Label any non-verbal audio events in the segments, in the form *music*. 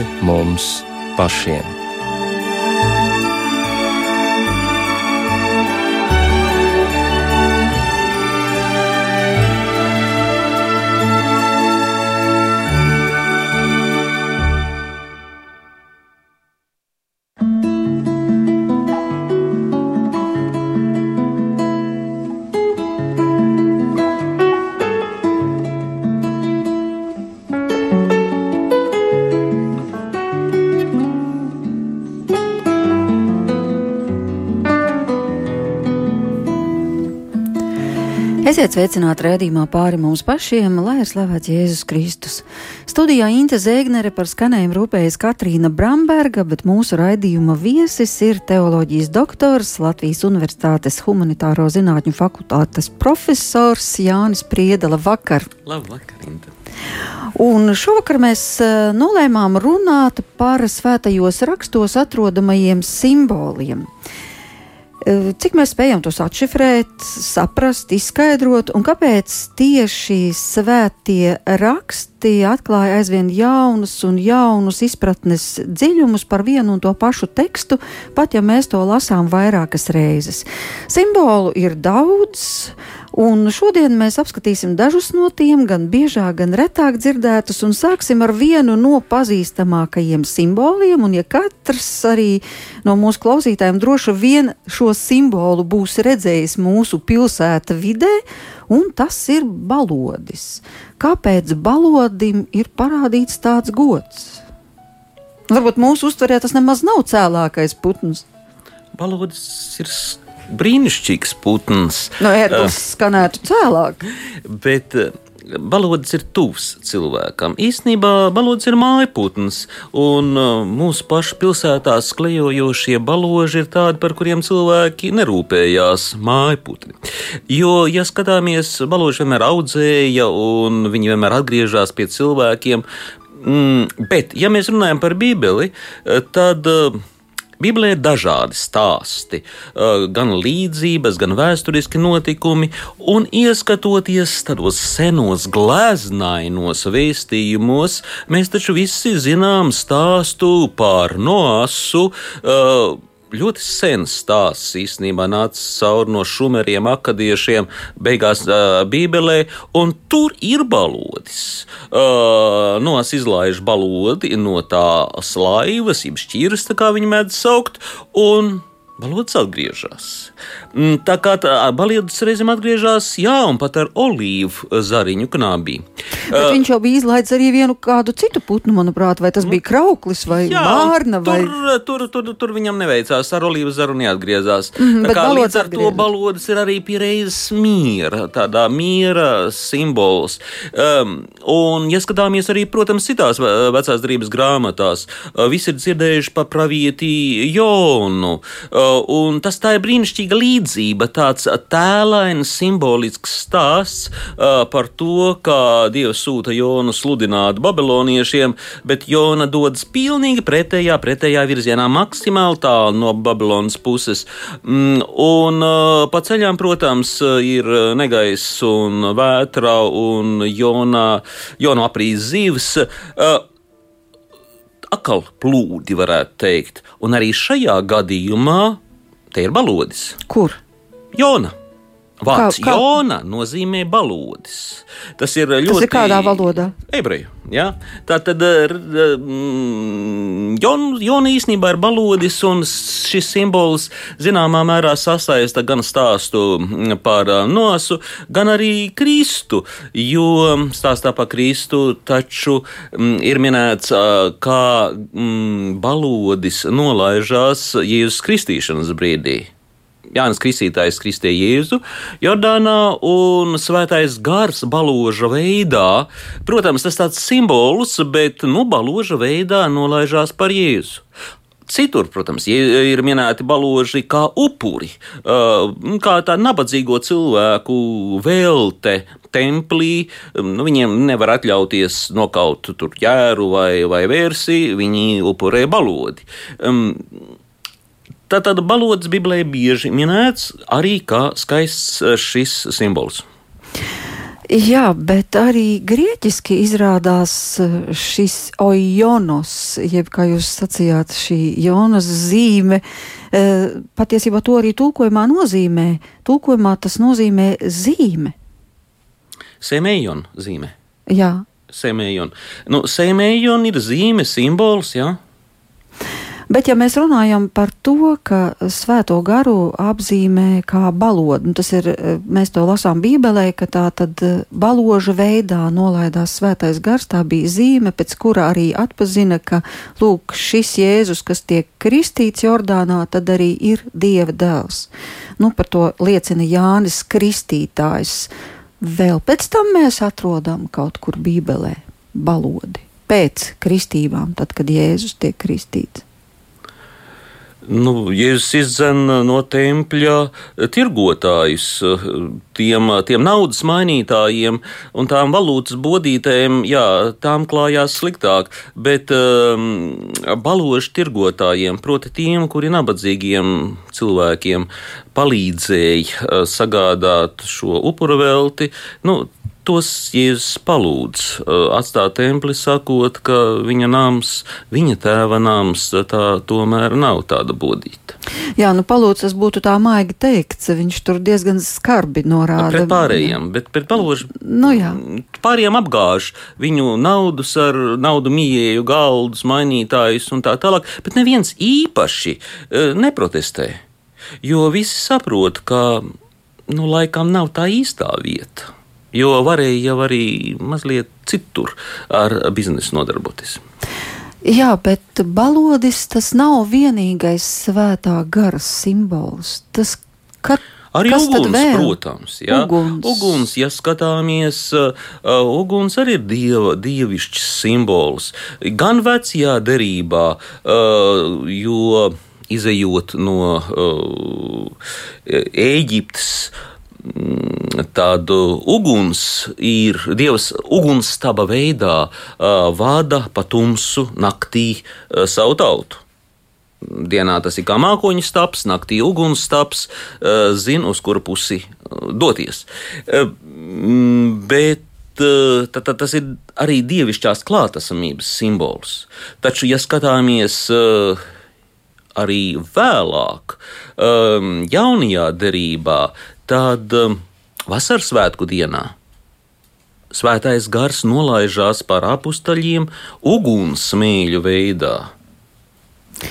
pāri mums pašiem. Esiet sveicināti redzējumā pāri mums pašiem, lai ir slavēts Jēzus Kristus. Studijā Inte Zēgnere par skanējumu rūpējas Katrīna Bramberga, bet mūsu raidījuma viesis ir teoloģijas doktors, Latvijas Universitātes humanitāro zinātņu fakultātes profesors Jānis Priedela. Vakar! Labvakar, Inte! Un šovakar mēs uh, nolēmām runāt par svētajos rakstos atrodamajiem simboliem. Uh, Cik mēs spējam tos atšifrēt, saprast, izskaidrot, un kāpēc tieši svētie raksti atklāja aizvien jaunus un jaunus izpratnes dziļumus par vienu un to pašu tekstu, pat ja mēs to lasām vairākas reizes. Simbolu ir daudz, Un šodien mēs apskatīsim dažus no tiem, gan biežāk, gan retāk dzirdētus, un sāksim ar vienu no pazīstamākajiem simboliem. Un, ja katrs arī no mūsu klausītājiem droši vien šo simbolu būs redzējis mūsu pilsēta vidē, un tas ir balodis. Kāpēc balodim ir parādīts tāds gods? Varbūt mūsu uztverē tas nemaz nav cēlākais putns. Balodis ir brīnišķīgs putns. No ērglis uh, skanētu cēlāk. Bet, Balodis ir tuvs cilvēkam. Īsnībā balodis ir mājputns, un mūsu pašu pilsētās klejojošie baloži ir tādi, par kuriem cilvēki nerūpējās - mājputni. Jo, ja skatāmies, baloži vienmēr audzēja, un viņi vienmēr atgriežas pie cilvēkiem. Mm, bet, ja mēs runājam par Bībeli, tad Bībelē ir dažādi stāsti, gan līdzības, gan vēsturiski notikumi, un ieskatoties tādos senos gleznainos vēstījumos, mēs taču visi zinām stāstu par Noasu. Uh, ļoti sens stāsts īstenībā nāca cauri no šumeriem, akadiešiem, beigās uh, Bībelē, un tur ir balodis. Uh, Nos izlaiž balodi no tās laivas, jeb šķiras, kā viņi mēdz saukt, un Balods atgriežas. Mm, tā kā baliedas reizēm atgriežas, jā, un pat ar olīvu zariņu knābī. Bet uh, viņš jau bija izlaidis arī vienu kādu citu putnu, manuprāt, vai tas bija krauklis vai jā, vārna. Vai... Tur, tur, tur, tur viņam neveicās, ar olīvu zaru neatgriezās. Mm, tā kā līdz ar atgriežas. to balodas ir arī pie reizes miera, tādā miera simbols. Um, un, ja skatāmies arī, protams, citās vecās darības grāmatās, visi ir dzirdējuši par pravieti Jonu. Uh, un tas tā ir brīnišķīga līdzība, tāds tēlains, simbolisks stāsts par to, kā Dievs sūta Jonu sludināt babiloniešiem, bet Jona dodas pilnīgi pretējā, pretējā virzienā, maksimāli tālu no Babilonas puses. Mm, un pa ceļām, protams, ir negaiss un vētra un Jona, Jona aprīs zivs. Atkal plūdi, varētu teikt. Un arī šajā gadījumā te ir balodis. Kur? Jona. Vārds kā, kā? Jona nozīmē balodis. Tas ir ļoti. Tas ir kādā valodā? Ebreju. Ja? Tā tad mm, Jona īstenībā ir balodis, un šis simbols zināmā mērā sasaista gan stāstu par nosu, gan arī Kristu. Jo stāstā par Kristu taču mm, ir minēts, kā mm, balodis nolaižās Jēzus kristīšanas brīdī. Jānis Kristītājs kristīja Jēzu Jordānā un svētais gars baloža veidā. Protams, tas tāds simbols, bet nu, baloža veidā nolaižās par Jēzu. Citur, protams, ir minēti baloži kā upuri, kā tā nabadzīgo cilvēku vēlte templī. Nu, viņiem nevar atļauties nokaut tur ķēru vai, vai vērsi, viņi upurē balodi. Tātad balods Bībelē bieži minēts arī kā skaists eh, šis simbols. Jā, bet arī grieķiski izrādās eh, šis ojonos, jeb kā jūs sacījāt, šī jonas zīme, eh, patiesībā to arī tulkojumā nozīmē. Tulkojumā tas nozīmē zīme. Semējon zīme. Jā. Semējon. Nu, semējon ir zīme, simbols, jā. Ja? Bet, ja mēs runājam par to, ka svēto garu apzīmē kā balodu, nu, tas ir, mēs to lasām Bībelē, ka tā tad eh, baloža veidā nolaidās svētais gars, tā bija zīme, pēc kura arī atpazina, ka, lūk, šis Jēzus, kas tiek kristīts Jordānā, tad arī ir Dieva dēls. Nu, par to liecina Jānis Kristītājs. Vēl pēc tam mēs atrodam kaut kur Bībelē balodi. Pēc kristībām, tad, kad Jēzus tiek kristīts. Nu, Jēzus izdzen no tempļa tirgotājus, tiem, tiem naudas mainītājiem un tām valūtas bodītēm, jā, tām klājās sliktāk, bet um, baložu tirgotājiem, proti tiem, kuri nabadzīgiem cilvēkiem palīdzēja sagādāt šo upuru velti, nu, tos Jēzus palūdz atstāt templi, sakot, ka viņa nams, viņa tēva nams, tā tomēr nav tāda bodīta. Jā, nu palūdz tas būtu tā maigi teikts, viņš tur diezgan skarbi norāda. Pret pārējiem, bet pret palūdz. Nu jā. Pārējiem apgāž viņu naudus ar naudu mīļēju galdus, mainītājus un tā tālāk, bet neviens īpaši neprotestē, jo visi saprot, ka, nu, laikam nav tā īstā vieta jo varēja jau arī mazliet citur ar biznesu nodarboties. Jā, bet balodis tas nav vienīgais svētā gara simbols. Tas, kad Arī Kas uguns, protams, jā. Uguns. uguns, ja skatāmies, uh, uguns arī ir dieva, dievišķs simbols. Gan vecajā derībā, uh, jo izējot no uh, Ēģiptes, tādu uguns ir Dievs ugunstaba veidā vada pa tumsu naktī savu tautu. Dienā tas ir kā mākoņu stāps, naktī ugunsstaps, uh, zina, uz kuru pusi doties. Mm, bet tad, tad tas ir arī dievišķās klātesamības simbols. Taču, ja skatāmies arī vēlāk, jaunajā derībā, tad um, vasaras svētku dienā svētais gars nolaižās pār apstuļiem ugunsmīļu veidā.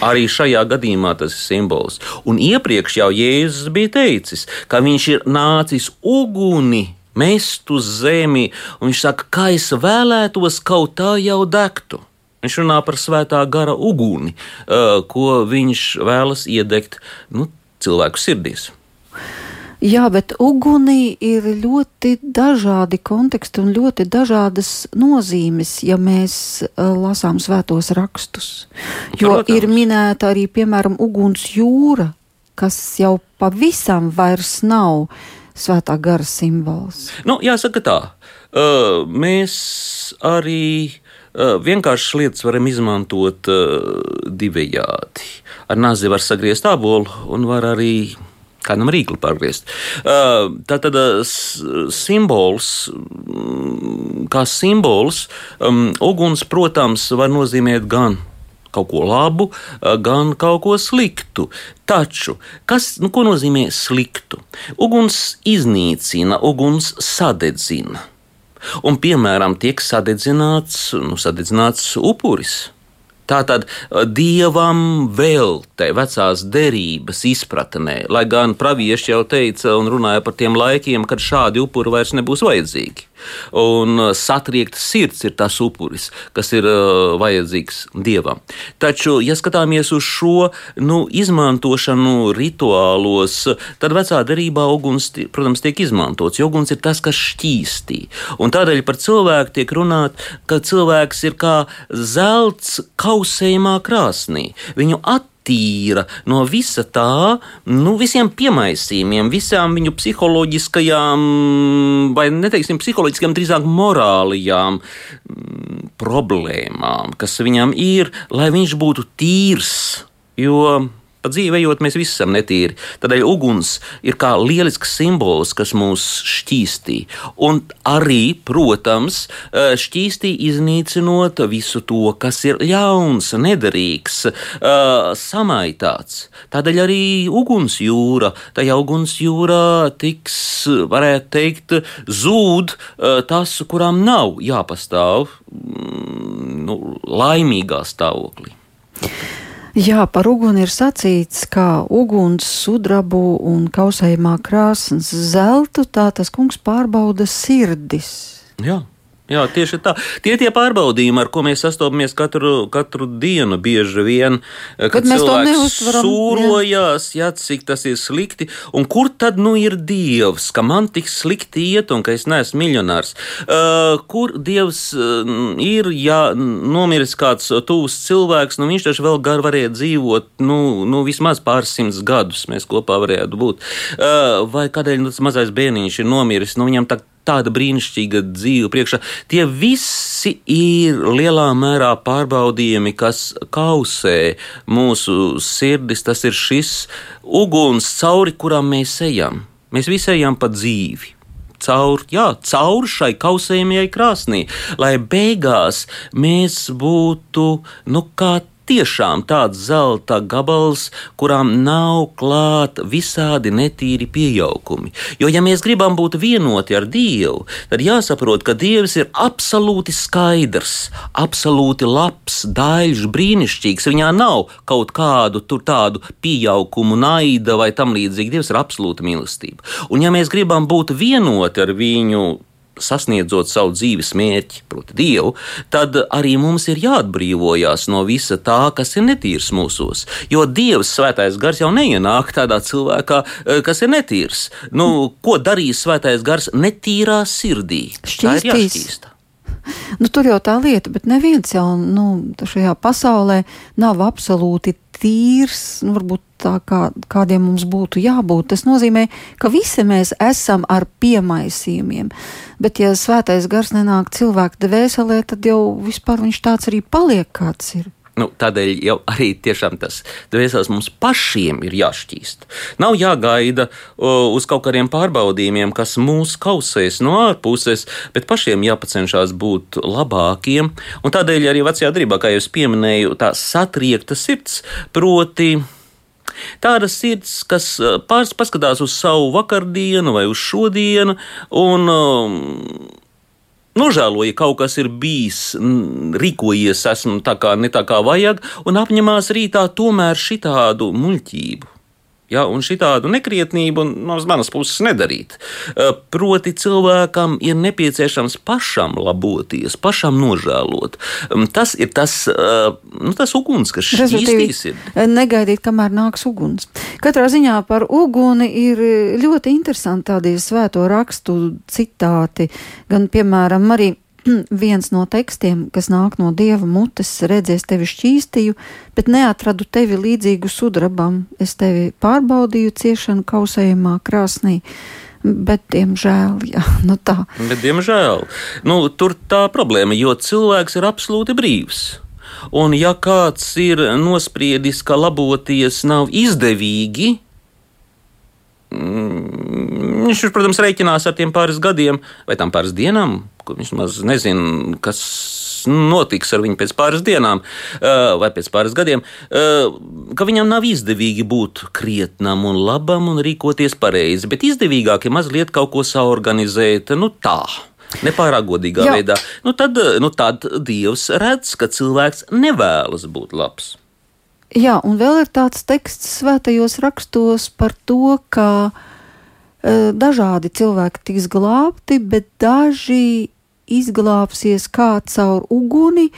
Arī šajā gadījumā tas ir simbols. Un iepriekš jau Jēzus bija teicis, ka viņš ir nācis uguni mest uz zemi, un viņš saka, kā es vēlētos, kaut tā jau degtu. Viņš runā par svētā gara uguni, uh, ko viņš vēlas iedegt nu, cilvēku sirdīs. Jā, bet ugunī ir ļoti dažādi konteksti un ļoti dažādas nozīmes, ja mēs uh, lasām svētos rakstus. Jo Protams. ir minēta arī, piemēram, uguns jūra, kas jau pavisam vairs nav svētā gara simbols. Nu, jāsaka tā, uh, mēs arī uh, vienkāršas lietas varam izmantot uh, divējādi. Ar nāzi var sagriezt ābolu un var arī kādam rīkli pārgriezt. Tā tad simbols, mm, kā simbols, um, uguns, protams, var nozīmēt gan kaut ko labu, gan kaut ko sliktu. Taču, kas nu, nozīmē sliktu? Uguns iznīcina, uguns sadedzina. Un, piemēram, tiek sadedzināts, nu, sadedzināts upuris. Tātad uh, dievam veltē, vecās derības izpratnē, lai gan pravieši jau teica un runāja par tiem laikiem, kad šādi upuri vairs nebūs vajadzīgi. Un uh, satriekta sirds ir tas upuris, kas ir uh, vajadzīgs dievam. Taču, ja skatāmies uz šo nu, izmantošanu rituālos, tad vecā derībā uguns, protams, tiek izmantots, jo uguns ir tas, kas šķīstī. Un tādēļ par cilvēku tiek runāt, ka cilvēks ir kā zelts kausējumā krāsnī. Viņu attīstīt attīra no visa tā, nu, visiem piemaisījumiem, visām viņu psiholoģiskajām, vai neteiksim psiholoģiskajām, drīzāk morālajām mm, problēmām, kas viņam ir, lai viņš būtu tīrs. Jo Pa dzīvējot, mēs visi esam netīri. Tādēļ uguns ir kā lielisks simbols, kas mūs šķīstī. Un arī, protams, eh, šķīstī iznīcinot visu to, kas ir ļauns, nederīgs, eh, samaitāts. Tādēļ arī uguns jūra, tajā uguns jūrā tiks, varētu teikt, zūd eh, tas, kurām nav jāpastāv mm, nu, laimīgā stāvoklī. Jā, par uguni ir sacīts, ka uguns, sudrabu un kausējumā krāsnes zeltu, tā tas kungs pārbauda sirdis. Jā. Jā, tieši tā. Tie ir tie pārbaudījumi, ar ko mēs sastopamies katru, katru dienu. Bieži vien, kad, Kad to cilvēks sūrojās, jā, cik tas ir slikti, un kur tad nu ir Dievs, ka man tik slikti iet un ka es neesmu miljonārs. Uh, kur Dievs uh, ir, ja nomiris kāds tuvs cilvēks, nu viņš taču vēl gar varēja dzīvot, nu, nu vismaz pāris simtus gadus mēs kopā varētu būt. Uh, vai kādēļ nu, tas mazais bērniņš ir nomiris, nu viņam tā tāda brīnišķīga dzīve priekšā. Tie visi ir lielā mērā pārbaudījumi, kas kausē mūsu sirdis. Tas ir šis uguns, cauri kuram mēs ejam. Mēs visi ejam pa dzīvi. Caur, jā, caur šai kausējumai krāsnī, lai beigās mēs būtu nu, kā tiešām tāds zelta gabals, kurām nav klāt visādi netīri pieaugumi. Jo, ja mēs gribam būt vienoti ar Dievu, tad jāsaprot, ka Dievs ir absolūti skaidrs, absolūti labs, daļš, brīnišķīgs. Viņā nav kaut kādu tādu pieaugumu, naida vai tam līdzīgi. Dievs ir absolūta mīlestība. Un, ja mēs gribam būt vienoti ar viņu, sasniedzot savu dzīves mērķi, proti, Dievu, tad arī mums ir jāatbrīvojas no visa tā, kas ir netīrs mūsos. Jo Dievs, svētais gars, jau neienāk tādā cilvēkā, eh, kas ir netīrs. Nu, ko darīs svētais gars netīrā sirdī? Šķīstīs. Nu, tur jau tā lieta, bet neviens jau nu, šajā pasaulē nav absolūti tīrs. Nu, varbūt tā kā kādiem mums būtu jābūt. Tas nozīmē, ka visi mēs esam ar piemaisījumiem. Bet, ja svētais gars nenāk cilvēka dvēselē, tad jau vispār viņš tāds arī paliek, kāds ir. Nu, tādēļ jau arī tiešām tas dvēseles mums pašiem ir jāšķīst. Nav jāgaida o, uz kaut kādiem pārbaudījumiem, kas mūs kausēs no ārpuses, bet pašiem jāpacenšas būt labākiem. Un tādēļ arī vecajā darbā, kā jau es pieminēju, tā satriekta sirds, proti. Tāda sirds, kas pāris paskatās uz savu vakardienu vai uz šodienu, un um, nožēloja, kaut kas ir bijis, mm, rīkojies, esmu tā kā ne tā kā vajag, un apņemās rītā tomēr šitādu muļķību. Ja, un šitādu nekrietnību no manas puses nedarīt. Eh, Proti, cilvēkam ir nepieciešams pašam laboties, pašam nožēlot. Mm, Tas ir tas, eh, nu, tas uguns, kas šķīstīs. negaidīt, kamēr nāks uguns. Katrā ziņā par uguni ir ļoti interesanti tādi svēto rakstu citāti, gan, piemēram, arī *clears throat* viens no tekstiem, kas nāk no dieva mutes, redzēs tevi šķīstīju, bet neatradu tevi līdzīgu sudrabam. Es tevi pārbaudīju ciešanu kausējumā krāsnī. Bet, diemžēl, *laughs* jā, nu tā. Bet, diemžēl, nu, tur tā problēma, jo cilvēks ir absolūti brīvs. Un, ja kāds ir nospriedis, ka laboties nav izdevīgi, viņš, protams, rēķinās ar tiem pāris gadiem vai tam pāris dienām, kur viņš maz nezina, kas notiks ar viņu pēc pāris dienām eh, vai pēc pāris gadiem, eh, ka viņam nav izdevīgi būt krietnam un labam un rīkoties pareizi, bet izdevīgāk ir mazliet kaut ko saorganizēt, nu tā. Nepārāk godīgā Jā. veidā. Nu tad, nu tad Dievs redz, ka cilvēks nevēlas būt labs. Jā, un vēl ir tāds teksts svētajos rakstos par to, ka e, dažādi cilvēki tiks glābti, bet daži izglābsies kā caur uguni,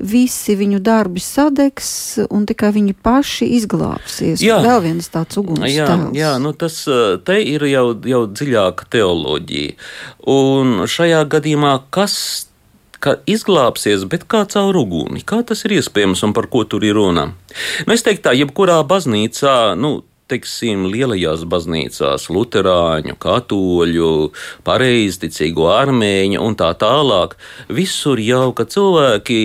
visi viņu darbi sadegs, un tikai viņi paši izglābsies. Jā. Vēl viens tāds uguns Jā, tēls. jā nu tas uh, te ir jau, jau dziļāka teoloģija. Un šajā gadījumā kas ka izglābsies, bet kā caur uguni? Kā tas ir iespējams un par ko tur ir runa? Nu, es teiktu, tā, jebkurā baznīcā, nu, teiksim, lielajās baznīcās, luterāņu, katoļu, pareizticīgo armēņu un tā tālāk, visur jau, ka cilvēki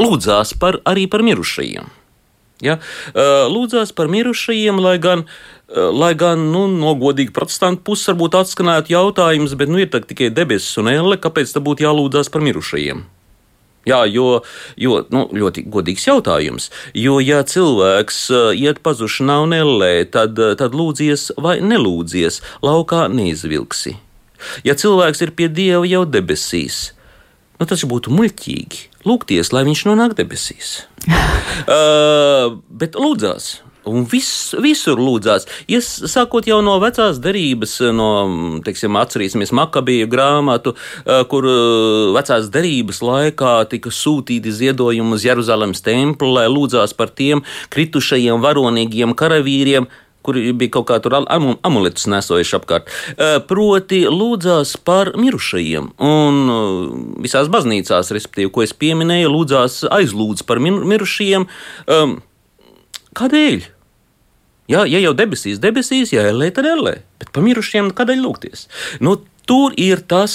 lūdzās par, arī par mirušajiem. Ja? Lūdzās par mirušajiem, lai gan, lai gan nu, no godīga protestanta puses varbūt atskanētu jautājums, bet nu, ir tikai debesis un elle, kāpēc tad būtu jālūdzās par mirušajiem? Jā, jo, jo nu, ļoti godīgs jautājums. Jo, ja cilvēks iet pazušanā un ellē, tad, tad lūdzies vai nelūdzies, laukā neizvilksi. Ja cilvēks ir pie dieva jau debesīs, nu, tas būtu muļķīgi lūgties, lai viņš nonāk debesīs. *laughs* uh, bet lūdzās, Un viss, visur lūdzās. Ies, sākot jau no vecās derības, no, teiksim, atcerīsimies Makabiju grāmatu, eh, kur eh, vecās derības laikā tika sūtīti ziedojumi uz Jeruzalemes templi, lai lūdzās par tiem kritušajiem varonīgiem karavīriem, kuri bija kaut kā tur amuletus nesojuši apkārt. Proti, lūdzās par mirušajiem. Un visās baznīcās, respektīvi, ko es pieminēju, lūdzās aizlūdz par mirušajiem. Kādēļ? Ja, ja jau debesīs, debesīs, ja ellē, tad ellē. Bet pamirušiem kādēļ lūgties? Nu, Tur ir tas,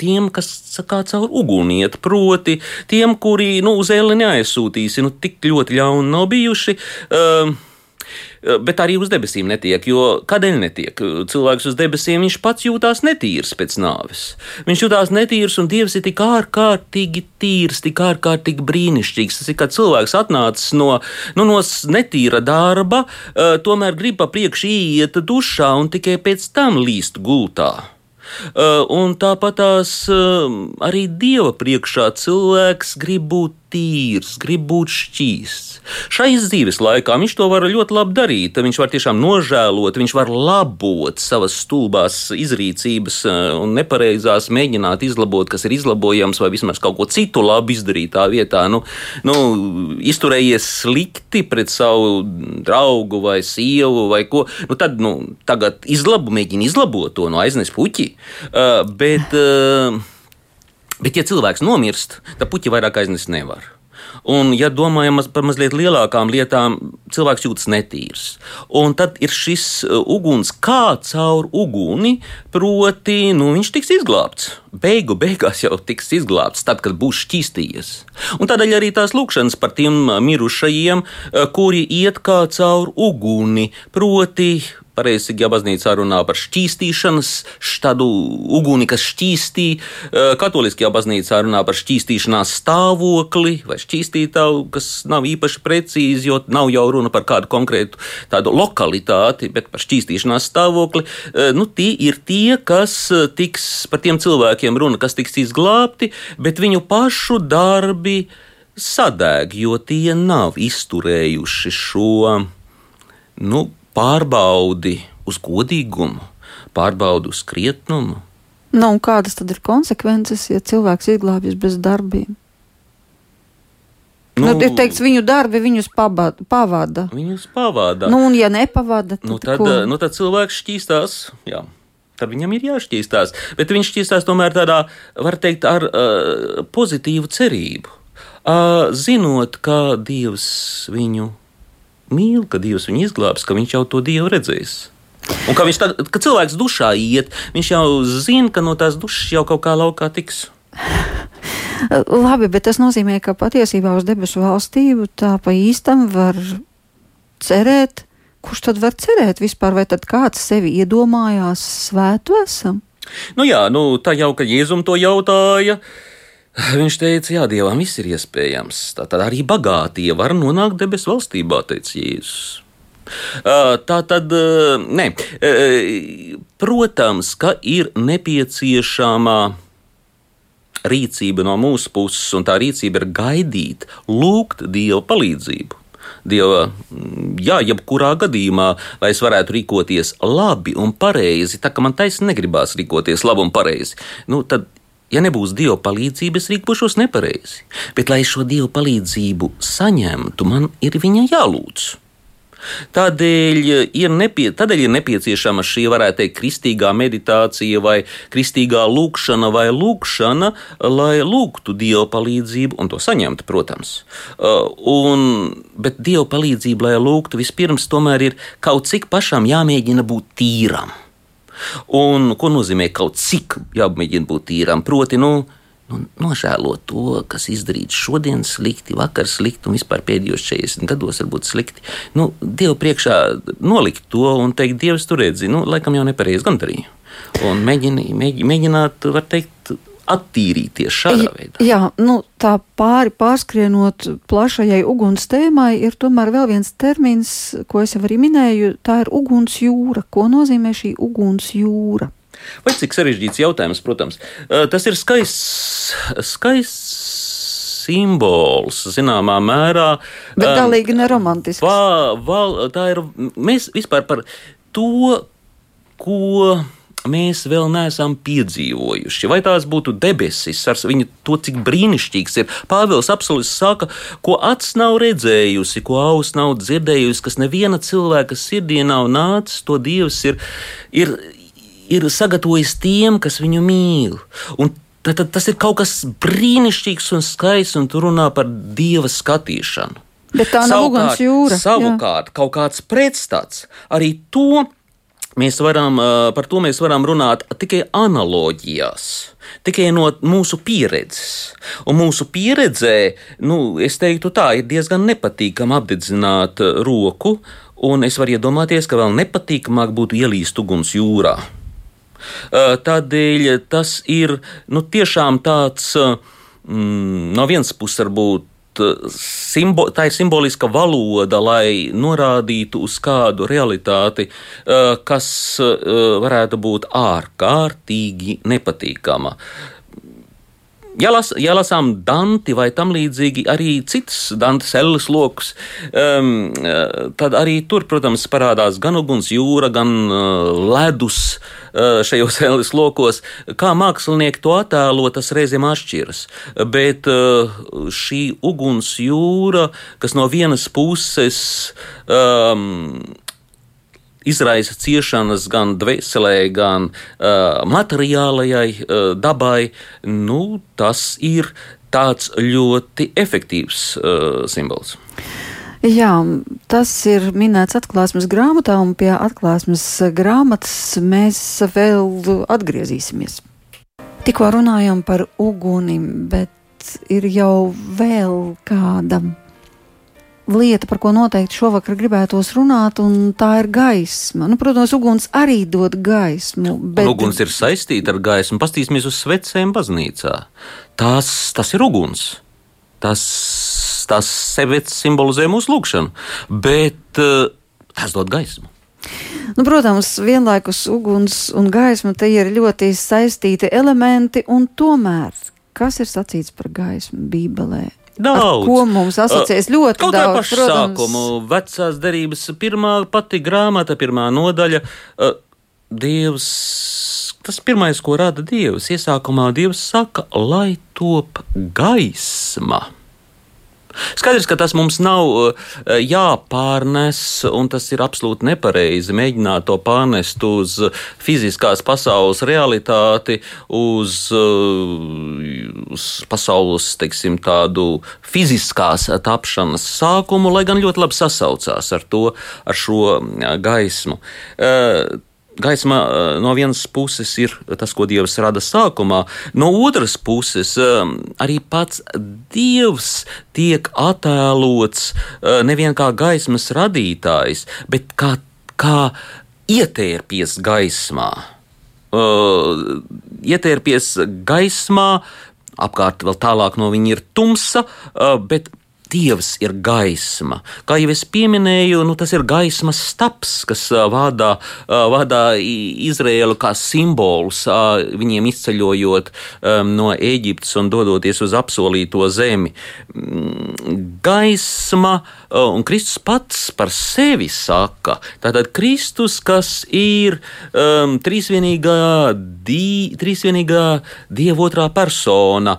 tiem, kas kā caur uguni iet, proti, tiem, kuri nu, uz ēli neaizsūtīsi, nu, tik ļoti ļauni nav bijuši. Uh, bet arī uz debesīm netiek. Jo kādēļ netiek? Cilvēks uz debesīm viņš pats jūtās netīrs pēc nāves. Viņš jūtās netīrs, un Dievs ir tik ārkārtīgi tīrs, tik ārkārtīgi brīnišķīgs. Tas ir kā cilvēks atnācis no, nu, no netīra darba, eh, tomēr grib pa priekšu iet dušā un tikai pēc tam līst gultā. Un tāpat tās arī dieva priekšā cilvēks grib būt tīrs, grib būt šķīsts. Šai dzīves laikā viņš to var ļoti labi darīt. Viņš var tiešām nožēlot, viņš var labot savas stulbās izrīcības uh, un nepareizās, mēģināt izlabot, kas ir izlabojams, vai vismaz kaut ko citu labi izdarīt tā vietā. Nu, nu, izturējies slikti pret savu draugu vai sievu vai ko. Nu, tad nu, tagad izlabu, mēģini izlabot to, no aiznes puķi. Uh, bet, uh, bet, ja cilvēks nomirst, tad puķi vairāk aiznest nevar. Un, ja domājam par mazliet lielākām lietām, cilvēks jūtas netīrs. Un tad ir šis uguns kā caur uguni, proti, nu, viņš tiks izglābts. Beigu beigās jau tiks izglābts, tad, kad būs šķīstījies. Un tādēļ arī tās lūkšanas par tiem mirušajiem, kuri iet kā caur uguni, proti, Pareizajā baznīcā runā par šķīstīšanas, tādu uguni, kas šķīstī. Katoliskajā baznīcā runā par šķīstīšanās stāvokli vai šķīstītāju, kas nav īpaši precīzi, jo nav jau runa par kādu konkrētu tādu lokalitāti, bet par šķīstīšanās stāvokli. Nu, tie ir tie, kas tiks par tiem cilvēkiem runa, kas tiks izglābti, bet viņu pašu darbi sadēg, jo tie nav izturējuši šo nu, pārbaudi uz godīgumu, pārbaudi uz krietnumu. Nu, kādas tad ir konsekvences, ja cilvēks izglābjas bez darbiem? Nu, nu, ir teikts, viņu darbi viņus pabada, pavada. Viņus pavada. Nu, un, ja nepavada, tad, nu, tad, ko? nu, tad cilvēks šķīstās. Jā. Tad viņam ir jāšķīstās. Bet viņš šķīstās tomēr tādā, var teikt, ar uh, pozitīvu cerību. Uh, zinot, ka Dievs viņu mīl, ka Dievs viņu izglābs, ka viņš jau to Dievu redzēs. Un ka, tad, kad cilvēks dušā iet, viņš jau zina, ka no tās dušas jau kaut kā laukā tiks. *laughs* Labi, bet tas nozīmē, ka patiesībā uz debesu valstību tā pa īstam var cerēt. Kurš tad var cerēt vispār, vai tad kāds sevi iedomājās svētu esam? Nu jā, nu tā jau, ka Jēzum to jautāja. Uh, *laughs* Viņš teica, jā, dievam viss ir iespējams. Tātad arī bagātie var nonākt debesu valstībā, teica Jēzus. Tā tad, nē, protams, ka ir nepieciešama rīcība no mūsu puses, un tā rīcība ir gaidīt, lūgt Dieva palīdzību. Dieva, jā, jebkurā gadījumā, lai es varētu rīkoties labi un pareizi, tā kā man taisnīgi negribās rīkoties labi un pareizi, nu, tad Ja nebūs Dieva palīdzības, rīkošos nepareizi. Bet, lai šo Dieva palīdzību saņemtu, man ir viņa jālūdz. Tādēļ ir, nepie, tādēļ ir nepieciešama šī, varētu teikt, kristīgā meditācija vai kristīgā lūkšana vai lūkšana, lai lūgtu Dieva palīdzību un to saņemtu, protams. Uh, un, bet Dieva palīdzību, lai lūgtu, vispirms tomēr ir kaut cik pašam jāmēģina būt tīram. Un ko nozīmē kaut cik jāmēģina būt tīram? Proti, nu, nu, nožēlot to, kas izdarīts šodien slikti, vakar slikti un vispār pēdējos 40 gados varbūt slikti. Nu, Dievu priekšā nolikt to un teikt, Dievs tur redzi, nu, laikam jau nepareizi gan darīju. Un mēģini, mēģi, mēģināt, var teikt, attīrīties šādā veidā. Jā, nu, tā pāri pārskrienot plašajai uguns tēmai, ir tomēr vēl viens termins, ko es jau arī minēju, tā ir uguns jūra. Ko nozīmē šī uguns jūra? Vai cik sarežģīts jautājums, protams. Tas ir skaists, skaists simbols, zināmā mērā. Bet galīgi neromantisks. Va, va, tā ir, mēs vispār par to, ko mēs vēl neesam piedzīvojuši. Vai tās būtu debesis ar viņu to, cik brīnišķīgs ir. Pāvils Apsolis saka, ko acs nav redzējusi, ko auss nav dzirdējusi, kas neviena cilvēka sirdī nav nācis, to Dievs ir, ir ir sagatavojis tiem, kas viņu mīl. Un tad, tad tas ir kaut kas brīnišķīgs un skaists, un tur runā par dieva skatīšanu. Bet tā nav uguns jūra. Savukārt, jā. kaut kāds pretstats arī to. Mēs varam, par to mēs varam runāt tikai analoģijās, tikai no mūsu pieredzes. Un mūsu pieredzē, nu, es teiktu, tā ir diezgan nepatīkami apdedzināt roku, un es varu iedomāties, ka vēl nepatīkamāk būtu ielīst uguns jūrā. Tādēļ tas ir nu, tiešām tāds mm, no vienas puses varbūt. Simbo, tā ir simboliska valoda, lai norādītu uz kādu realitāti, kas varētu būt ārkārtīgi nepatīkama. Ja, las, ja lasām Danti vai tam līdzīgi arī citas Dantes elles lokus, um, tad arī tur, protams, parādās gan uguns jūra, gan uh, ledus uh, šajos *laughs* elles lokos. Kā mākslinieki to attēlo, tas reizēm atšķiras. Bet uh, šī uguns jūra, kas no vienas puses um, izraisa ciešanas gan dvēselē, gan uh, materiālajai uh, dabai, nu, tas ir tāds ļoti efektīvs uh, simbols. Jā, tas ir minēts atklāsmes grāmatā, un pie atklāsmes grāmatas mēs vēl atgriezīsimies. Tikko runājām par uguni, bet ir jau vēl kāda lieta, par ko noteikti šovakar gribētos runāt, un tā ir gaisma. Nu, protams, uguns arī dod gaismu. Bet... Un uguns ir saistīta ar gaismu. Pastīsimies uz svecēm baznīcā. Tas, tas ir uguns. Tas, tas sevi simbolizē mūsu lūgšanu, bet uh, tas dod gaismu. Nu, protams, vienlaikus uguns un gaisma te ir ļoti saistīti elementi, un tomēr, kas ir sacīts par gaismu Bībelē? Daudz. Ar ko mums asociēs ļoti Kaut daudz? Kaut kā pašsākumu, vecās derības pirmā pati grāmata, pirmā nodaļa. Dievs, tas pirmais, ko rada Dievs, iesākumā Dievs saka, lai top gaisma. Skaidrs, ka tas mums nav eh, jāpārnes, un tas ir absolūti nepareizi mēģināt to pārnest uz fiziskās pasaules realitāti, uz, eh, uz pasaules, teiksim, tādu fiziskās tapšanas sākumu, lai gan ļoti labi sasaucās ar to, ar šo eh, gaismu gaisma no vienas puses ir tas, ko Dievs rada sākumā, no otras puses arī pats Dievs tiek attēlots nevien kā gaismas radītājs, bet kā, kā ietērpies gaismā. Uh, ietērpies gaismā, apkārt vēl tālāk no viņa ir tumsa, uh, bet Dievs ir gaisma. Kā jau es pieminēju, nu, tas ir gaismas staps, kas vada, vada Izraēlu kā simbols, viņiem izceļojot no Eģiptes un dodoties uz apsolīto zemi. Mm, gaisma, un Kristus pats par sevi saka, tātad Kristus, kas ir um, trīsvienīgā, di, trīsvienīgā Dieva otrā persona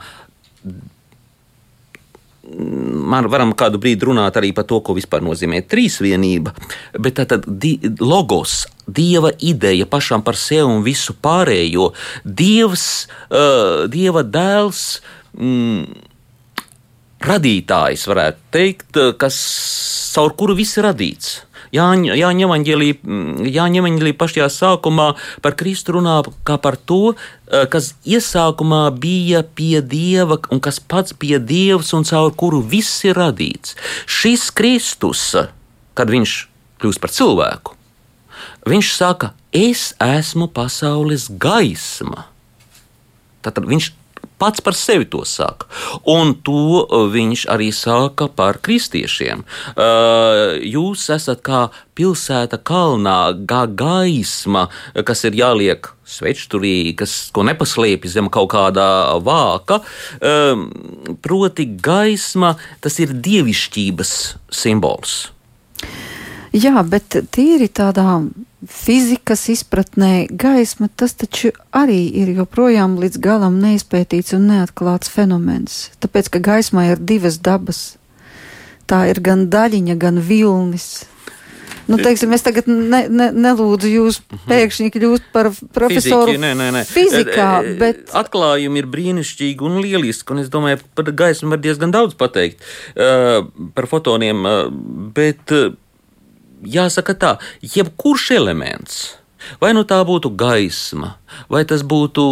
man varam kādu brīdi runāt arī par to, ko vispār nozīmē trīsvienība, bet tā tad di logos, dieva ideja pašam par sevi un visu pārējo, dievs, uh, dieva dēls. Mm, Radītājs varētu teikt, kas caur kuru viss ir radīts. Jāņa, Jāņa evaņģēlī, pašajā sākumā par Kristu runā kā par to, eh, kas iesākumā bija pie Dieva un kas pats bija Dievs un caur kuru viss ir radīts. Šis Kristus, kad viņš kļūst par cilvēku, viņš saka, es esmu pasaules gaisma. Tad viņš pats par sevi to saka. Un to uh, viņš arī saka par kristiešiem. Uh, jūs esat kā pilsēta kalnā, kā gaisma, kas ir jāliek svečturī, kas ko nepaslēpj zem kaut kādā vāka. Um, proti, gaisma tas ir dievišķības simbols. Jā, bet tīri tādā fizikas izpratnē gaisma tas taču arī ir joprojām līdz galam neizpētīts un neatklāts fenomens. Tāpēc, ka gaismā ir divas dabas. Tā ir gan daļiņa, gan vilnis. Nu, teiksim, es tagad ne, ne, nelūdzu jūs mhm. pēkšņi kļūt par profesoru Fiziki, nē, nē, nē. fizikā, bet... Atklājumi ir brīnišķīgi un lieliski, un es domāju, par gaismu var diezgan daudz pateikt, uh, par fotoniem, uh, bet uh, jāsaka tā, jebkurš elements. Vai nu tā būtu gaisma, vai tas būtu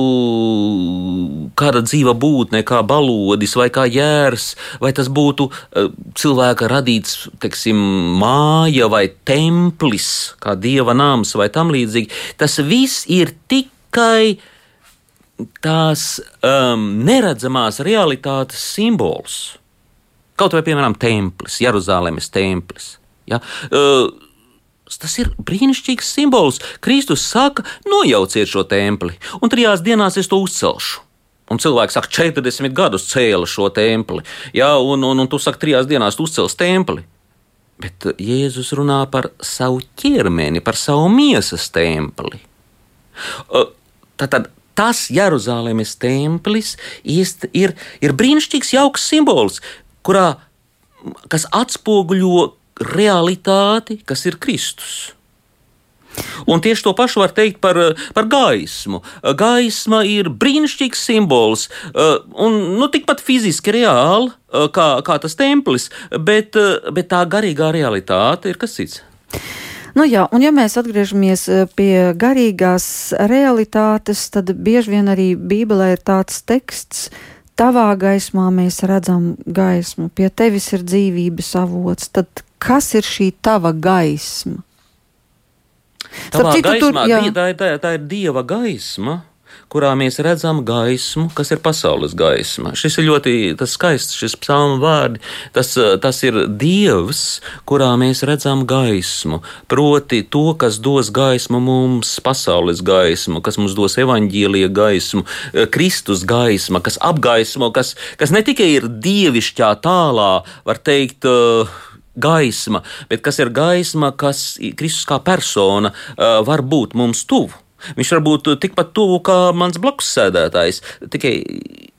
kāda dzīva būtne, kā balodis, vai kā jērs, vai tas būtu uh, cilvēka radīts, teiksim, māja vai templis, kā dieva nams vai tam līdzīgi. Tas viss ir tikai tās um, neredzamās realitātes simbols. Kaut vai, piemēram, templis, Jeruzalemes templis. Ja? Uh, Tas ir brīnišķīgs simbols. Kristus saka, nojauciet šo templi, un trijās dienās es to uzcelšu. Un cilvēks saka, 40 gadus cēla šo templi, ja, un, un, un tu saki, trijās dienās tu uzcels templi. Bet Jēzus runā par savu ķermeni, par savu miesas templi. Tātad tas Jeruzalemes templis ir, ir brīnišķīgs, jauks simbols, kurā, kas atspoguļo realitāti, kas ir Kristus. Un tieši to pašu var teikt par, par gaismu. Gaisma ir brīnišķīgs simbols, uh, un nu, tikpat fiziski reāli uh, kā, kā tas templis, bet, uh, bet tā garīgā realitāte ir kas cits. Nu jā, un ja mēs atgriežamies pie garīgās realitātes, tad bieži vien arī Bībelē ir tāds teksts, tavā gaismā mēs redzam gaismu, pie tevis ir dzīvības avots. Tad kas ir šī tava gaisma? Tavā citu, gaismā, tur, jā. tā, tā, tā ir dieva gaisma kurā mēs redzam gaismu, kas ir pasaules gaisma. Šis ir ļoti skaists, šis psalmu vārdi. Tas, tas ir Dievs, kurā mēs redzam gaismu. Proti, to, kas dos gaismu mums, pasaules gaismu, kas mums dos evaņģīlija gaismu, Kristus gaisma, kas apgaismo, kas, kas ne tikai ir dievišķā tālā, var teikt, uh, gaisma, bet kas ir gaisma, kas Kristus kā persona var būt mums tuvu. Viņš var būt tikpat tuvu kā mans blakus sēdētājs. Tikai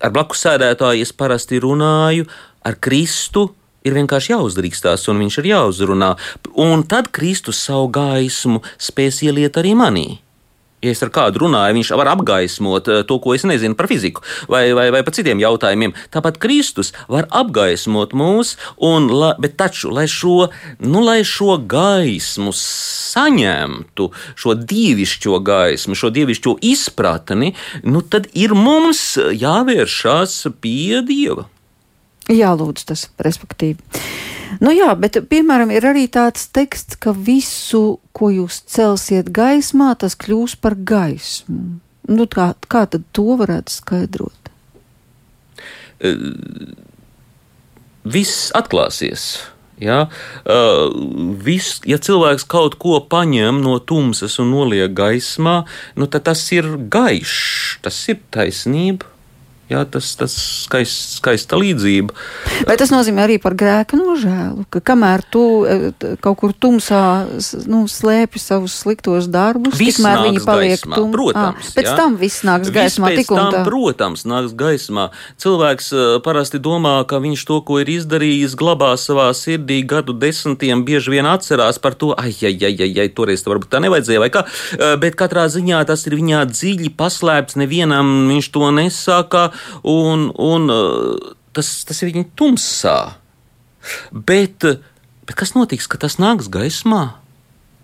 ar blakus sēdētāju es parasti runāju, ar Kristu ir vienkārši jāuzdrīkstās, un viņš ir jāuzrunā. Un tad Kristus savu gaismu spēs ieliet arī manī ja es ar kādu runāju, viņš var apgaismot eh, to, ko es nezinu par fiziku vai, vai, vai par citiem jautājumiem. Tāpat Kristus var apgaismot mūs, un, la, bet taču, lai šo, nu, lai šo gaismu saņemtu, šo dievišķo gaismu, šo dievišķo izpratni, nu, tad ir mums jāvēršās pie Dieva. Jā, lūdzu, tas respektīvi. Nu jā, bet piemēram ir arī tāds teksts, ka visu, ko jūs celsiet gaismā, tas kļūs par gaismu. Nu, kā, kā tad to varētu skaidrot? Uh, viss atklāsies. Ja, uh, vis, ja cilvēks kaut ko paņem no tumsas un noliek gaismā, nu, tad tas ir gaišs, tas ir taisnība. Jā, tas ir skaists, skaista līdzība. Vai tas nozīmē arī par grēka nožēlu? Ka kamēr tu e, kaut kur tumsā nu, slēpi savus sliktos darbus, viss tikmēr viņi paliek tumsā. Protams, à, pēc jā. tam viss nāks gaismā. Viss pēc tam, protams, nāks gaismā. Cilvēks uh, parasti domā, ka viņš to, ko ir izdarījis, glabā savā sirdī gadu desmitiem, bieži vien atcerās par to, ai, ai, ai, ai, ai toreiz tā varbūt tā nevajadzēja, vai kā. Uh, bet katrā ziņā tas ir viņā dziļi paslēpts, nevienam viņš to nesaka un, un uh, tas, tas ir viņa tumsā. Bet, bet kas notiks, kad tas nāks gaismā?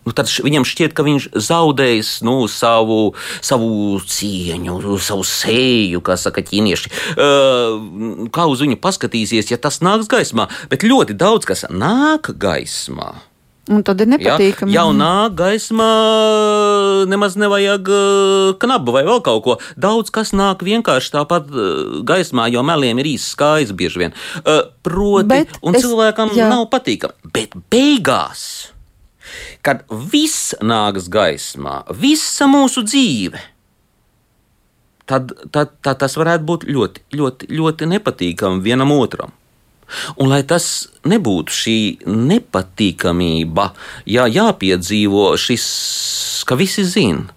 nu, tad viņam šķiet, ka viņš zaudējis nu, savu, savu cieņu, savu seju, kā saka ķīnieši. Uh, kā uz viņu paskatīsies, ja tas nāks gaismā, bet ļoti daudz kas nāk gaismā. Un tad ir Ja, nepatīkami. jau nāk gaismā, nemaz nevajag uh, knabu vai vēl kaut ko. Daudz kas nāk vienkārši tāpat uh, gaismā, jo meliem ir īsts skaists bieži vien. Uh, Proti, Bet un es- cilvēkam jā. nav patīkami. Bet beigās, kad viss nāks gaismā, visa mūsu dzīve. Tad, tad, tad tas varētu būt ļoti, ļoti, ļoti nepatīkami vienam otram. Un lai tas nebūtu šī nepatīkamība, jā, jāpiedzīvo šis, ka visi zina,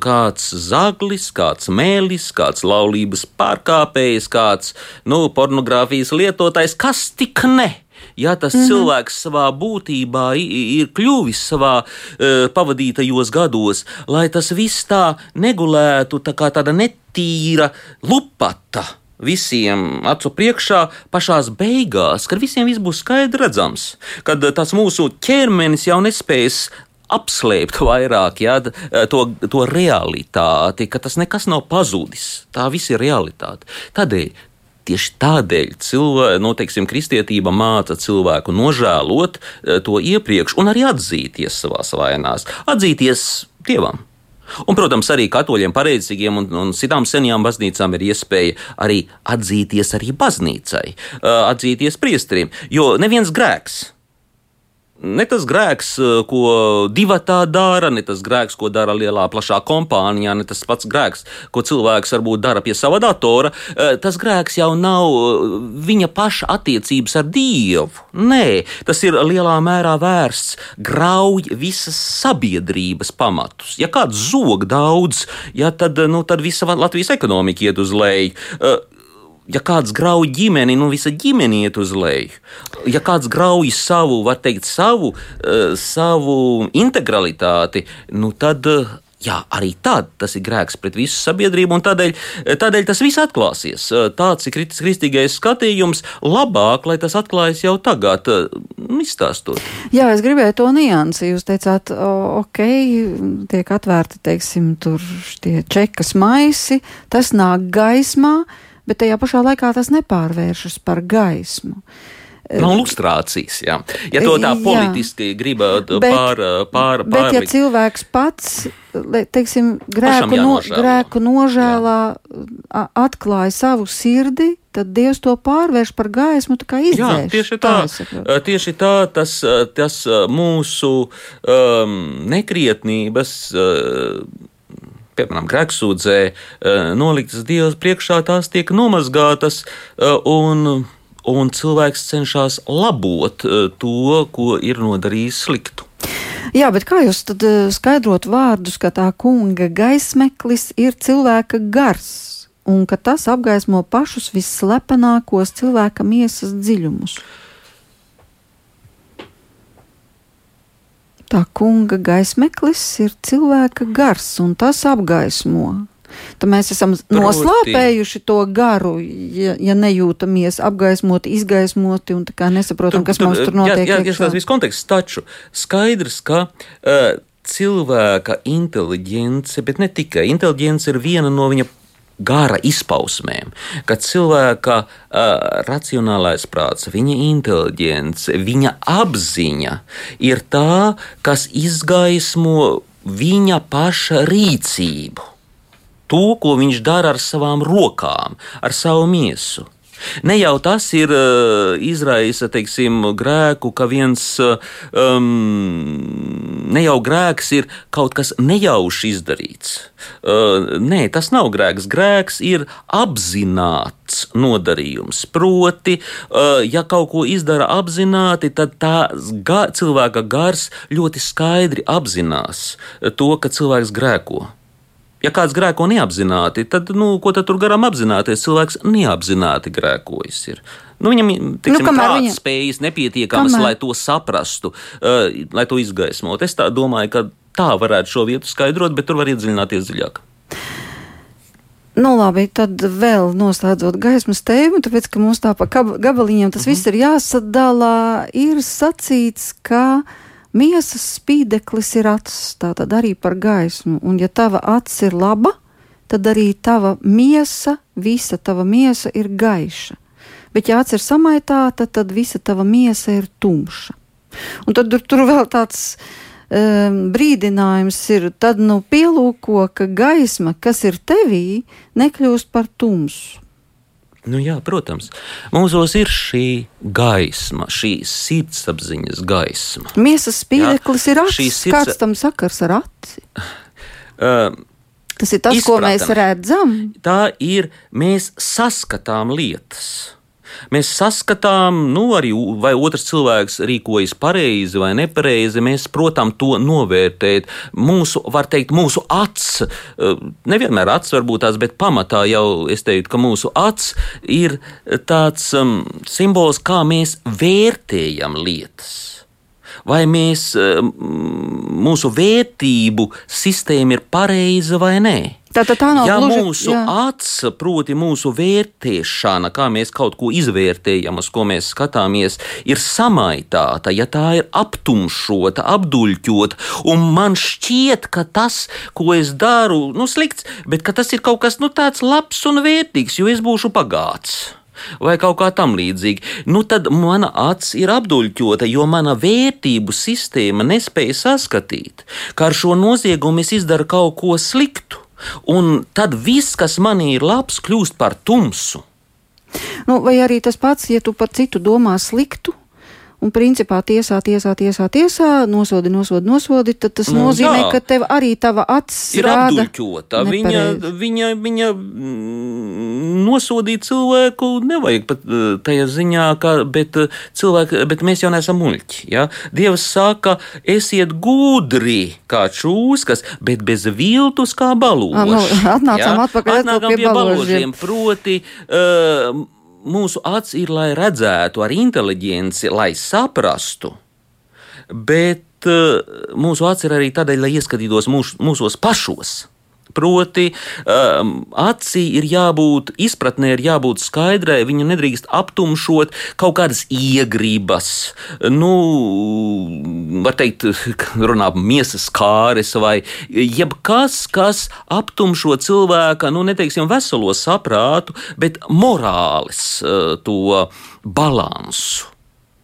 kāds zaglis, kāds mēlis, kāds laulības pārkāpējs, kāds nu, pornogrāfijas lietotājs, kas tik ne. Ja tas mm -hmm. cilvēks savā būtībā ir kļuvis savā uh, pavadītajos gados, lai tas viss tā negulētu tā kā tāda netīra lupata visiem acu priekšā, pašā beigās, kad visiem viss būs skaidrs redzams, kad eh, tas mūsu ķermenis jau nespēs apslēpt *laughs* vairāk jā, eh, to, to realitāti, ka tas nekas nav pazudis. Tā viss ir realitāte. Tādēļ. Tieši tādēļ cilvē, nu, teiksim, kristietība māca cilvēku nožēlot eh, to iepriekš un arī atzīties savā vainās, atzīties dievam. Un, protams, arī katoļiem, pareizīgiem un, un citām senajām baznīcām ir iespēja arī atzīties arī baznīcai, ā, atzīties priesteriem, jo neviens grēks. Ne tas grēks, eh, ko divi tā dara, ne tas grēks, ko dara lielā, plašā kompānijā, ne tas pats grēks, ko cilvēks varbūt dara pie sava datora. Eh, Tas grēks jau nav eh, viņa paša attiecības ar Dievu. Nē, tas ir lielā mērā vērsts grauj visas sabiedrības pamatus. Ja kāds zog daudz, ja, tad, nu, tad visa Latvijas ekonomika iet uz leju. Eh, ja kāds grauj ģimeni, nu visa ģimene iet uz leju. Ja kāds grauj savu, var teikt, savu, uh, savu integralitāti, nu tad. Uh, Jā, arī tad tas ir grēks pret visu sabiedrību, un tādēļ, tādēļ tas viss atklāsies. Tāds ir kristīgais skatījums. Labāk, lai tas atklājas jau tagad, uh, izstāstot. Jā, es gribēju to niansi. Jūs teicāt, ok, tiek atvērti, teiksim, tur tie čekas maisi, tas nāk gaismā, bet tajā pašā laikā tas nepārvēršas par gaismu. Nav lustrācijas, jā. Ja to tā Jā. politiski gribētu Bet- pār, pār, Bet, ja cilvēks pats, teiksim, grēku, no, grēku nožēlā a- atklāja savu sirdi, tad Dievs to pārvērš par gaismu, tā kā Jā, izdzēš. tieši tā. Uh, Tieši tā, tas, tas mūsu um, nekrietnības. Uh, Piemēram, grēksūdzē uh, noliktas Dievs priekšā, tās tiek nomazgātas, uh, un, un cilvēks cenšas labot uh, to, ko ir nodarījis sliktu. Jā, bet kā jūs tad skaidrot vārdus, ka tā kunga gaismeklis ir cilvēka gars un ka tas apgaismo pašus visslepenākos cilvēka miesas dziļumus? Tā kunga gaismeklis ir cilvēka gars un tas apgaismo. Tad mēs esam Proti- noslāpējuši to garu, ja, ja nejūtamies apgaismoti, izgaismoti un nesaprotam, kas mums tur notiek. Jā, jā, tas viss konteksts, taču skaidrs, ka uh, cilvēka inteligence, bet ne tikai inteligence, ir viena no viņa gara izpausmēm, ka cilvēka uh, racionālais prāts, viņa inteligence, viņa apziņa ir tā, kas izgaismo viņa paša rīcību to, ko viņš dara ar savām rokām, ar savu miesu. Ne jau tas ir uh, izraisa teiksim, grēku, ka viens uh, um, ne jau grēks ir kaut kas nejauši izdarīts. Uh, nē, tas nav grēks. Grēks ir apzināts nodarījums. Proti, uh, ja kaut ko izdara apzināti, tad tā ga cilvēka gars ļoti skaidri apzinās to, ka cilvēks grēko. Ja kāds grēko neapzināti, tad, nu, ko tad tur garām apzināties? Cilvēks neapzināti grēkojas. Ir. Nu, viņam ir Nu, kamēr viņa spējas nepietiekamas, Kamēr- lai to saprastu, uh, lai to izgaismotu. Es domāju, ka tā varētu šo vietu skaidrot, bet tur var iedziļināties dziļāk. Nu, labi, tad vēl noslēdzot gaismas tēmu, tāpēc, ka mums tā pa gab- gabaliņiem tas viss ir jāsadala, ir sacīts, ka miesas spīdeklis ir acis, tātad arī par gaismu. Un ja tava acis ir laba, tad arī tava miesa, visa tava miesa ir gaiša. Bet, ja acis ir samaitāta, tad visa tava miesa ir tumša. Un tad tur, tur vēl tāds um, brīdinājums ir, tad nu pielūko, ka gaisma, kas ir tevī, nekļūst par tumsu. Nu, jā, protams, mūsos ir šī gaisma, šī sirdsapziņas gaisma. Miesas spīdeklis ir šī acis. sirds- Kāds tam sakars ar aci? *laughs* Uh, Tas ir tas, ko mēs Izpratami. redzam. tā ir, mēs saskatām lietas. Mēs saskatām, nu, arī vai otrs cilvēks rīkojas pareizi vai nepareizi. Mēs, protams, to novērtēt. Mūsu, var teikt, mūsu acs, eh, nevienmēr acs var būt tās, bet pamatā jau es teiktu, ka mūsu acs ir tāds um, simbols, kā mēs vērtējam lietas. Vai mēs, eh, mūsu vērtību sistēma ir pareiza vai nē? Tātad tā nav ja gluži- mūsu jā. acs, proti, mūsu vērtēšana, kā mēs kaut ko izvērtējam, uz ko mēs skatāmies, ir samaitāta, ja tā ir aptumšota, apduļķota, un man šķiet, ka tas, ko es daru, nu, slikts, bet tas ir kaut kas nu, tāds labs un vērtīgs, jo es būšu pagāts. Vai kaut kā tam līdzīga. Nu, tad mana acis ir apduļķota, jo mana vērtību sistēma nespēja saskatīt, ka ar šo noziegumu es izdaru kaut ko sliktu. Un tad viss, kas manī ir labs, kļūst par tumsu. Nu, vai arī tas pats, ja tu par citu domā sliktu. Un principā tiesā, tiesā, tiesā, tiesā, nosodi, nosodi, nosodi, tad tas Nu, nozīmē, jā. ka tev arī tava acis Ir apduļķota. Viņa, viņa, viņa mm, nosodīt cilvēku nevajag pat eh, tajā ziņā, ka, bet, eh, cilvēki, bet mēs jau neesam muļķi. Ja? Dievs saka, esiet gudri kā čūskas, bet bez viltus kā baloži. Ā, nu, atnācām atpakaļ atkal Atnākam pie pie baložiem. Proti, uh, mūsu acis ir, lai redzētu ar inteliģenci, lai saprastu, bet uh, mūsu acis ir arī tādēļ, lai ieskatītos mūs, mūsos pašos. Proti, um, acī ir jābūt izpratnē, ir jābūt skaidrai, viņu nedrīkst aptumšot kaut kādas iegribas, nu, var teikt, *laughs* runā miesas kāres vai jebkas, kas aptumšo cilvēka, nu, neteiksim, veselo saprātu, bet morāles uh, to balansu.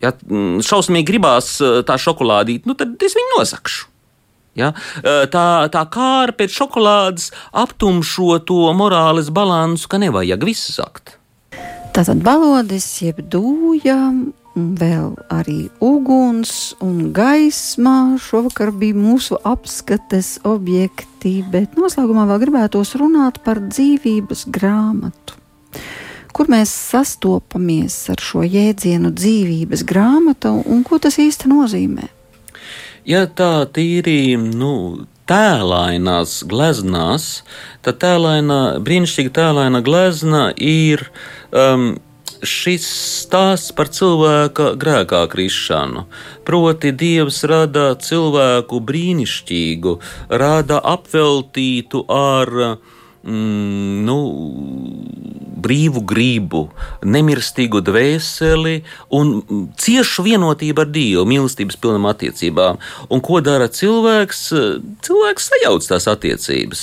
Ja mm, šausmīgi gribās uh, tā šokolādīt, nu, tad es viņu nozakšu. Ja? Tā, tā kā pēc šokolādes aptumšo to morāles balansu, ka nevajag visu zakt. Tātad balodis, jeb dūja, vēl arī uguns un gaisma šovakar bija mūsu apskates objekti, bet noslēgumā vēl gribētos runāt par dzīvības grāmatu. Kur mēs sastopamies ar šo jēdzienu dzīvības grāmata un ko tas īsti nozīmē? Ja tā tīri nu, tēlainās gleznās, tad tēlaina, brīnišķīga tēlaina glezna ir um, šis stāsts par cilvēka grēkā krišanu. Proti, Dievs rada cilvēku brīnišķīgu, rada apveltītu ar mm, nu, brīvu gribu, nemirstīgu dvēseli un ciešu vienotību ar Dievu, mīlestības pilnām attiecībām. Un ko dara cilvēks? Cilvēks sajauc tās attiecības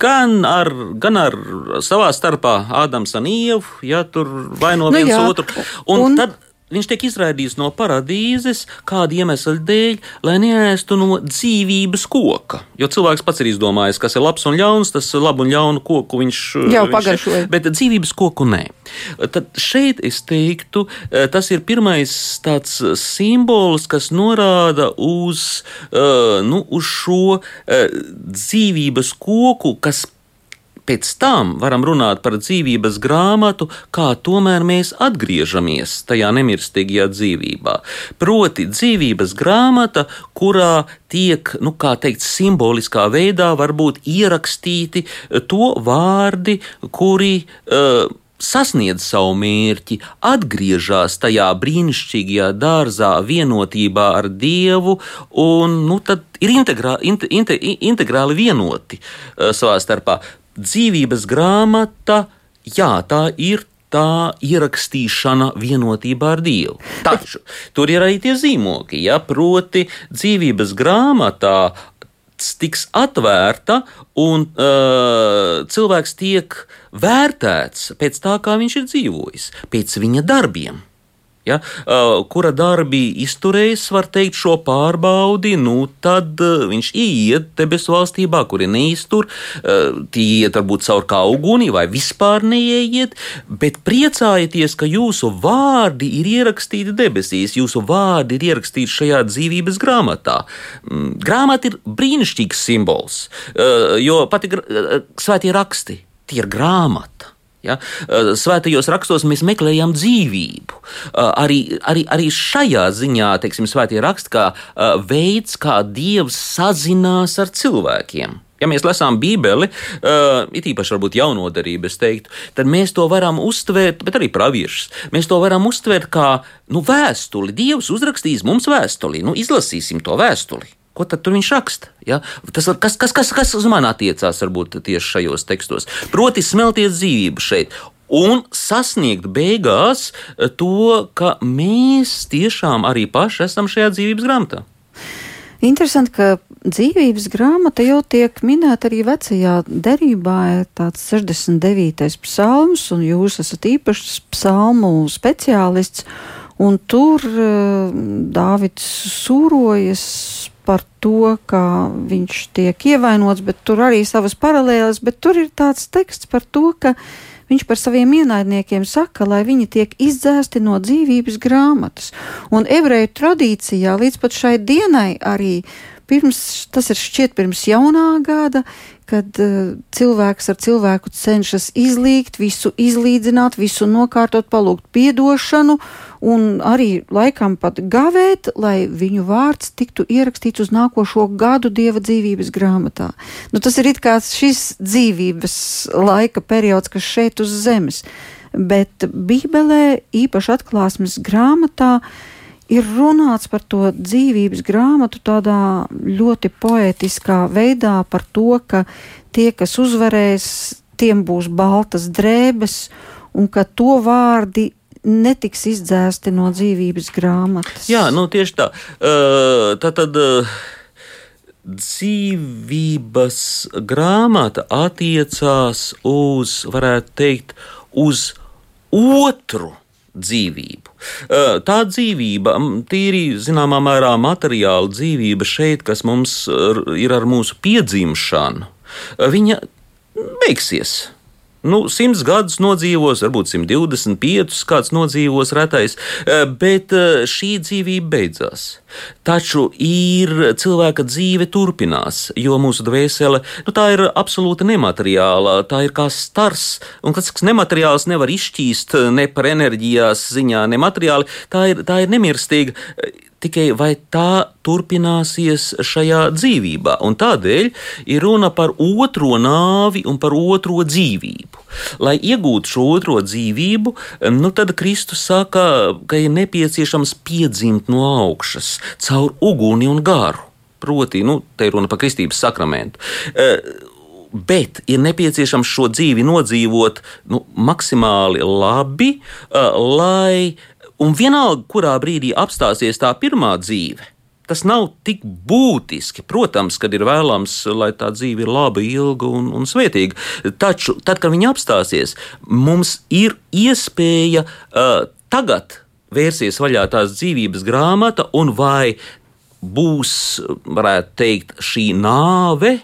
gan ar, gan ar savā starpā Ādams un Ievu, ja tur vaino Nu viens jā, otru. Un- un tad Viņš tiek izraidīts no paradīzes kāda iemesla dēļ, lai neēstu no dzīvības koka. Jo cilvēks pats ir izdomājis, kas ir labs un ļauns, tas labu un ļaunu koku viņš Jau pagaršoja. Bet dzīvības koku nē. Tad šeit es teiktu, eh, tas ir pirmais tāds simbols, kas norāda uz, eh, nu, uz šo eh, dzīvības koku, kas pēc tam varam runāt par dzīvības grāmatu, kā tomēr mēs atgriežamies tajā nemirstīgajā dzīvībā. Proti, dzīvības grāmata, kurā tiek, nu, kā teikt, simboliskā veidā varbūt ierakstīti eh, to vārdi, kuri. Uh, sasniedz savu mērķi, atgriežas tajā brīnišķīgajā dārzā, vienotībā ar Dievu, un nu, tad ir integrā, inte, inte, integrāli vienoti uh, savā starpā. Dzīvības grāmata, jā, tā ir tā ierakstīšana vienotībā ar Dievu. Taču tur ir arī tie zīmogi, ja proti dzīvības grāmatā tiks atvērta un uh, cilvēks tiek vērtēts pēc tā, kā viņš ir dzīvojis, pēc viņa darbiem ja, kura darbi izturējis, var teikt, šo pārbaudi, nu tad viņš iet debesu valstībā, kuri neiztur, tie iet varbūt caur kā uguni vai vispār neieiet, bet priecājieties, ka jūsu vārdi ir ierakstīti debesīs, jūsu vārdi ir ierakstīti šajā dzīvības grāmatā. Mm, grāmata ir brīnišķīgs simbols, jo pati svētie raksti tie ir grāmata. Ja? Svētajos rakstos mēs meklējam dzīvību. Arī, arī, arī šajā ziņā, teiksim, svētie raksti kā veids, kā Dievs sazinās ar cilvēkiem. Ja mēs lasām Bībeli, uh, it īpaši varbūt jaunodarību, teiktu, tad mēs to varam uztvērt, bet arī praviešus. Mēs to varam uztvērt kā nu, vēstuli. Dievs uzrakstīs mums vēstuli, nu, izlasīsim to vēstuli. Ko tad viņš raksta? Ja? Tas, kas, kas, kas, kas uz mani attiecās varbūt tieši šajos tekstos? Proti, smelties dzīvību šeit. Un sasniegt beigās to, ka mēs tiešām arī paši esam šajā dzīvības grāmatā. Interesanti, ka dzīvības grāmata jau tiek minēta arī vecajā derībā, ir tāds 69. psalms, un jūs esat īpašs psalmu speciālists, un tur uh, Dāvids sūrojas par to, ka viņš tiek ievainots, bet tur arī savas paralēles, bet tur ir tāds teksts par to, ka viņš par saviem ienaidniekiem saka, lai viņi tiek izdzēsti no dzīvības grāmatas. Un ebreju tradīcijā līdz pat šai dienai arī pirms, tas ir šķiet pirms jaunā gada, kad uh, cilvēks ar cilvēku cenšas izlīgt, visu izlīdzināt, visu nokārtot, palūgt piedošanu un arī laikam pat gavēt, lai viņu vārds tiktu ierakstīts uz nākošo gadu dieva dzīvības grāmatā. Nu, tas ir it kā šis dzīvības laika periods, kas šeit uz zemes, bet Bībelē, īpaši atklāsmes grāmatā, ir runāts par to dzīvības grāmatu tādā ļoti poetiskā veidā, par to, ka tie, kas uzvarēs, tiem būs baltas drēbes, un ka to vārdi netiks izdzēsti no dzīvības grāmatas. Jā, nu tieši tā. Uh, tā tad. Uh dzīvības grāmata attiecās uz, varētu teikt, uz otru dzīvību. Tā dzīvība, tīri zināmā mērā materiāla dzīvība šeit, kas mums ir ar mūsu piedzimšanu, viņa beigsies. Nu, simts gadus nodzīvos, varbūt 125, kāds nodzīvos retais, bet šī dzīvība beidzās. Taču ir cilvēka dzīve turpinās, jo mūsu dvēsele nu, tā ir absolūti nemateriāla, tā ir kā stars, un kas nemateriāls nevar izšķīst ne par enerģijas ziņā, ne materiāli, tā ir, tā ir nemirstīga tikai vai tā turpināsies šajā dzīvībā. Un tādēļ ir runa par otro nāvi un par otro dzīvību. Lai iegūtu šo otro dzīvību, nu tad Kristus saka, ka ir nepieciešams piedzimt no augšas caur uguni un garu. Proti, nu, te ir runa par kristības sakramentu. Uh, bet ir nepieciešams šo dzīvi nodzīvot nu, maksimāli labi, uh, lai Un vienalga, kurā brīdī apstāsies tā pirmā dzīve, tas nav tik būtiski. Protams, kad ir vēlams, lai tā dzīve ir laba, ilga un, un svētīga. Taču, tad, kad viņa apstāsies, mums ir iespēja uh, tagad vērsties vaļā tās dzīvības grāmata un vai būs, varētu teikt, šī nāve,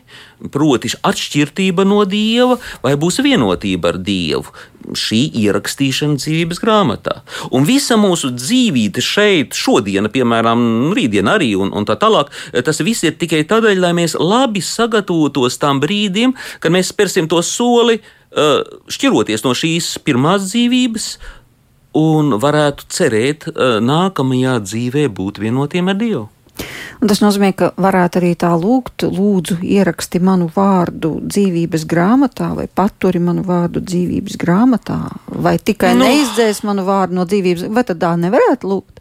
proti, atšķirība no dieva, vai būs vienotība ar dievu. Šī ierakstīšana dzīvības grāmatā. Un visa mūsu dzīvība šeit, šodien, piemēram, rītdien arī, un, un tā tālāk, tas viss ir tikai tādēļ, lai mēs labi sagatavotos tam brīdim, kad mēs spērsim to soli, uh, šķiroties no šīs pirmās dzīvības, un varētu cerēt, uh, nākamajā dzīvē būt vienotiem ar Dievu. Un tas nozīmē, ka varētu arī tā lūgt, lūdzu, ieraksti manu vārdu dzīvības grāmatā, vai paturi manu vārdu dzīvības grāmatā, vai tikai nu, neizdzēs manu vārdu no dzīvības, vai tad tā nevarētu lūgt?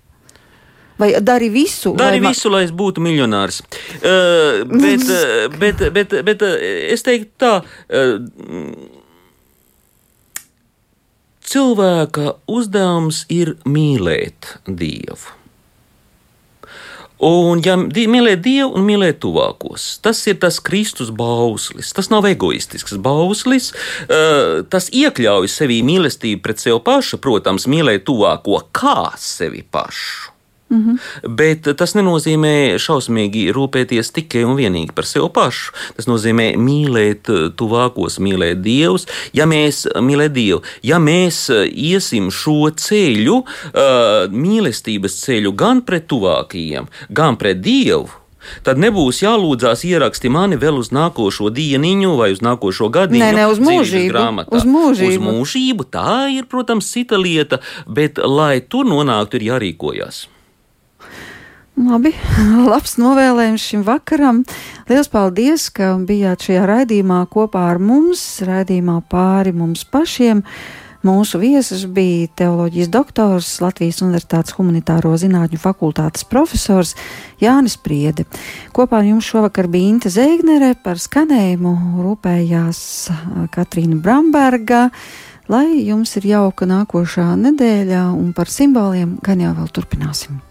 Vai dari visu? Dari lai visu, lai es būtu miljonārs. Uh, bet, bet, bet, bet es teiktu tā. Uh, Cilvēka uzdevums ir mīlēt Dievu. Un, ja mīlēt Dievu un mīlēt tuvākos, tas ir tas Kristus bauslis. Tas nav egoistisks bauslis. Uh, tas iekļauj sevī mīlestību pret sevi pašu, protams, mīlēt tuvāko kā sevi pašu. Mm -hmm. Bet tas nenozīmē šausmīgi rūpēties tikai un vienīgi par sevi pašu. Tas nozīmē mīlēt eh, tuvākos, mīlēt dievus. Ja mēs mīlējam Dievu, ja mēs eh, iesim šo ceļu, mīlestības ceļu gan pret tuvākajiem, gan pret Dievu, tad nebūs jālūdzās ieraksti mani vēl uz nākošo dieniņu vai uz nākošo gadiņu. Nē, ne uz mūžību. Grāmatā. Uz mūžību. Uz mūžību. Tā ir, protams, cita lieta, bet, lai tur nonāktu, ir jārīkojas. Labi, *laughs* labs novēlējums šim vakaram. Lielas paldies, ka bijāt šajā raidījumā kopā ar mums, raidījumā pāri mums pašiem. Mūsu viesis bija teoloģijas doktors, Latvijas Universitātes humanitāro zinātņu fakultātes profesors Jānis Priede. Kopā ar jums šovakar bija Inte Zēgnere, par skanējumu rūpējās Katrīna Bramberga. Lai jums ir jauka nākošā nedēļa, un par simboliem gan jau vēl turpināsim.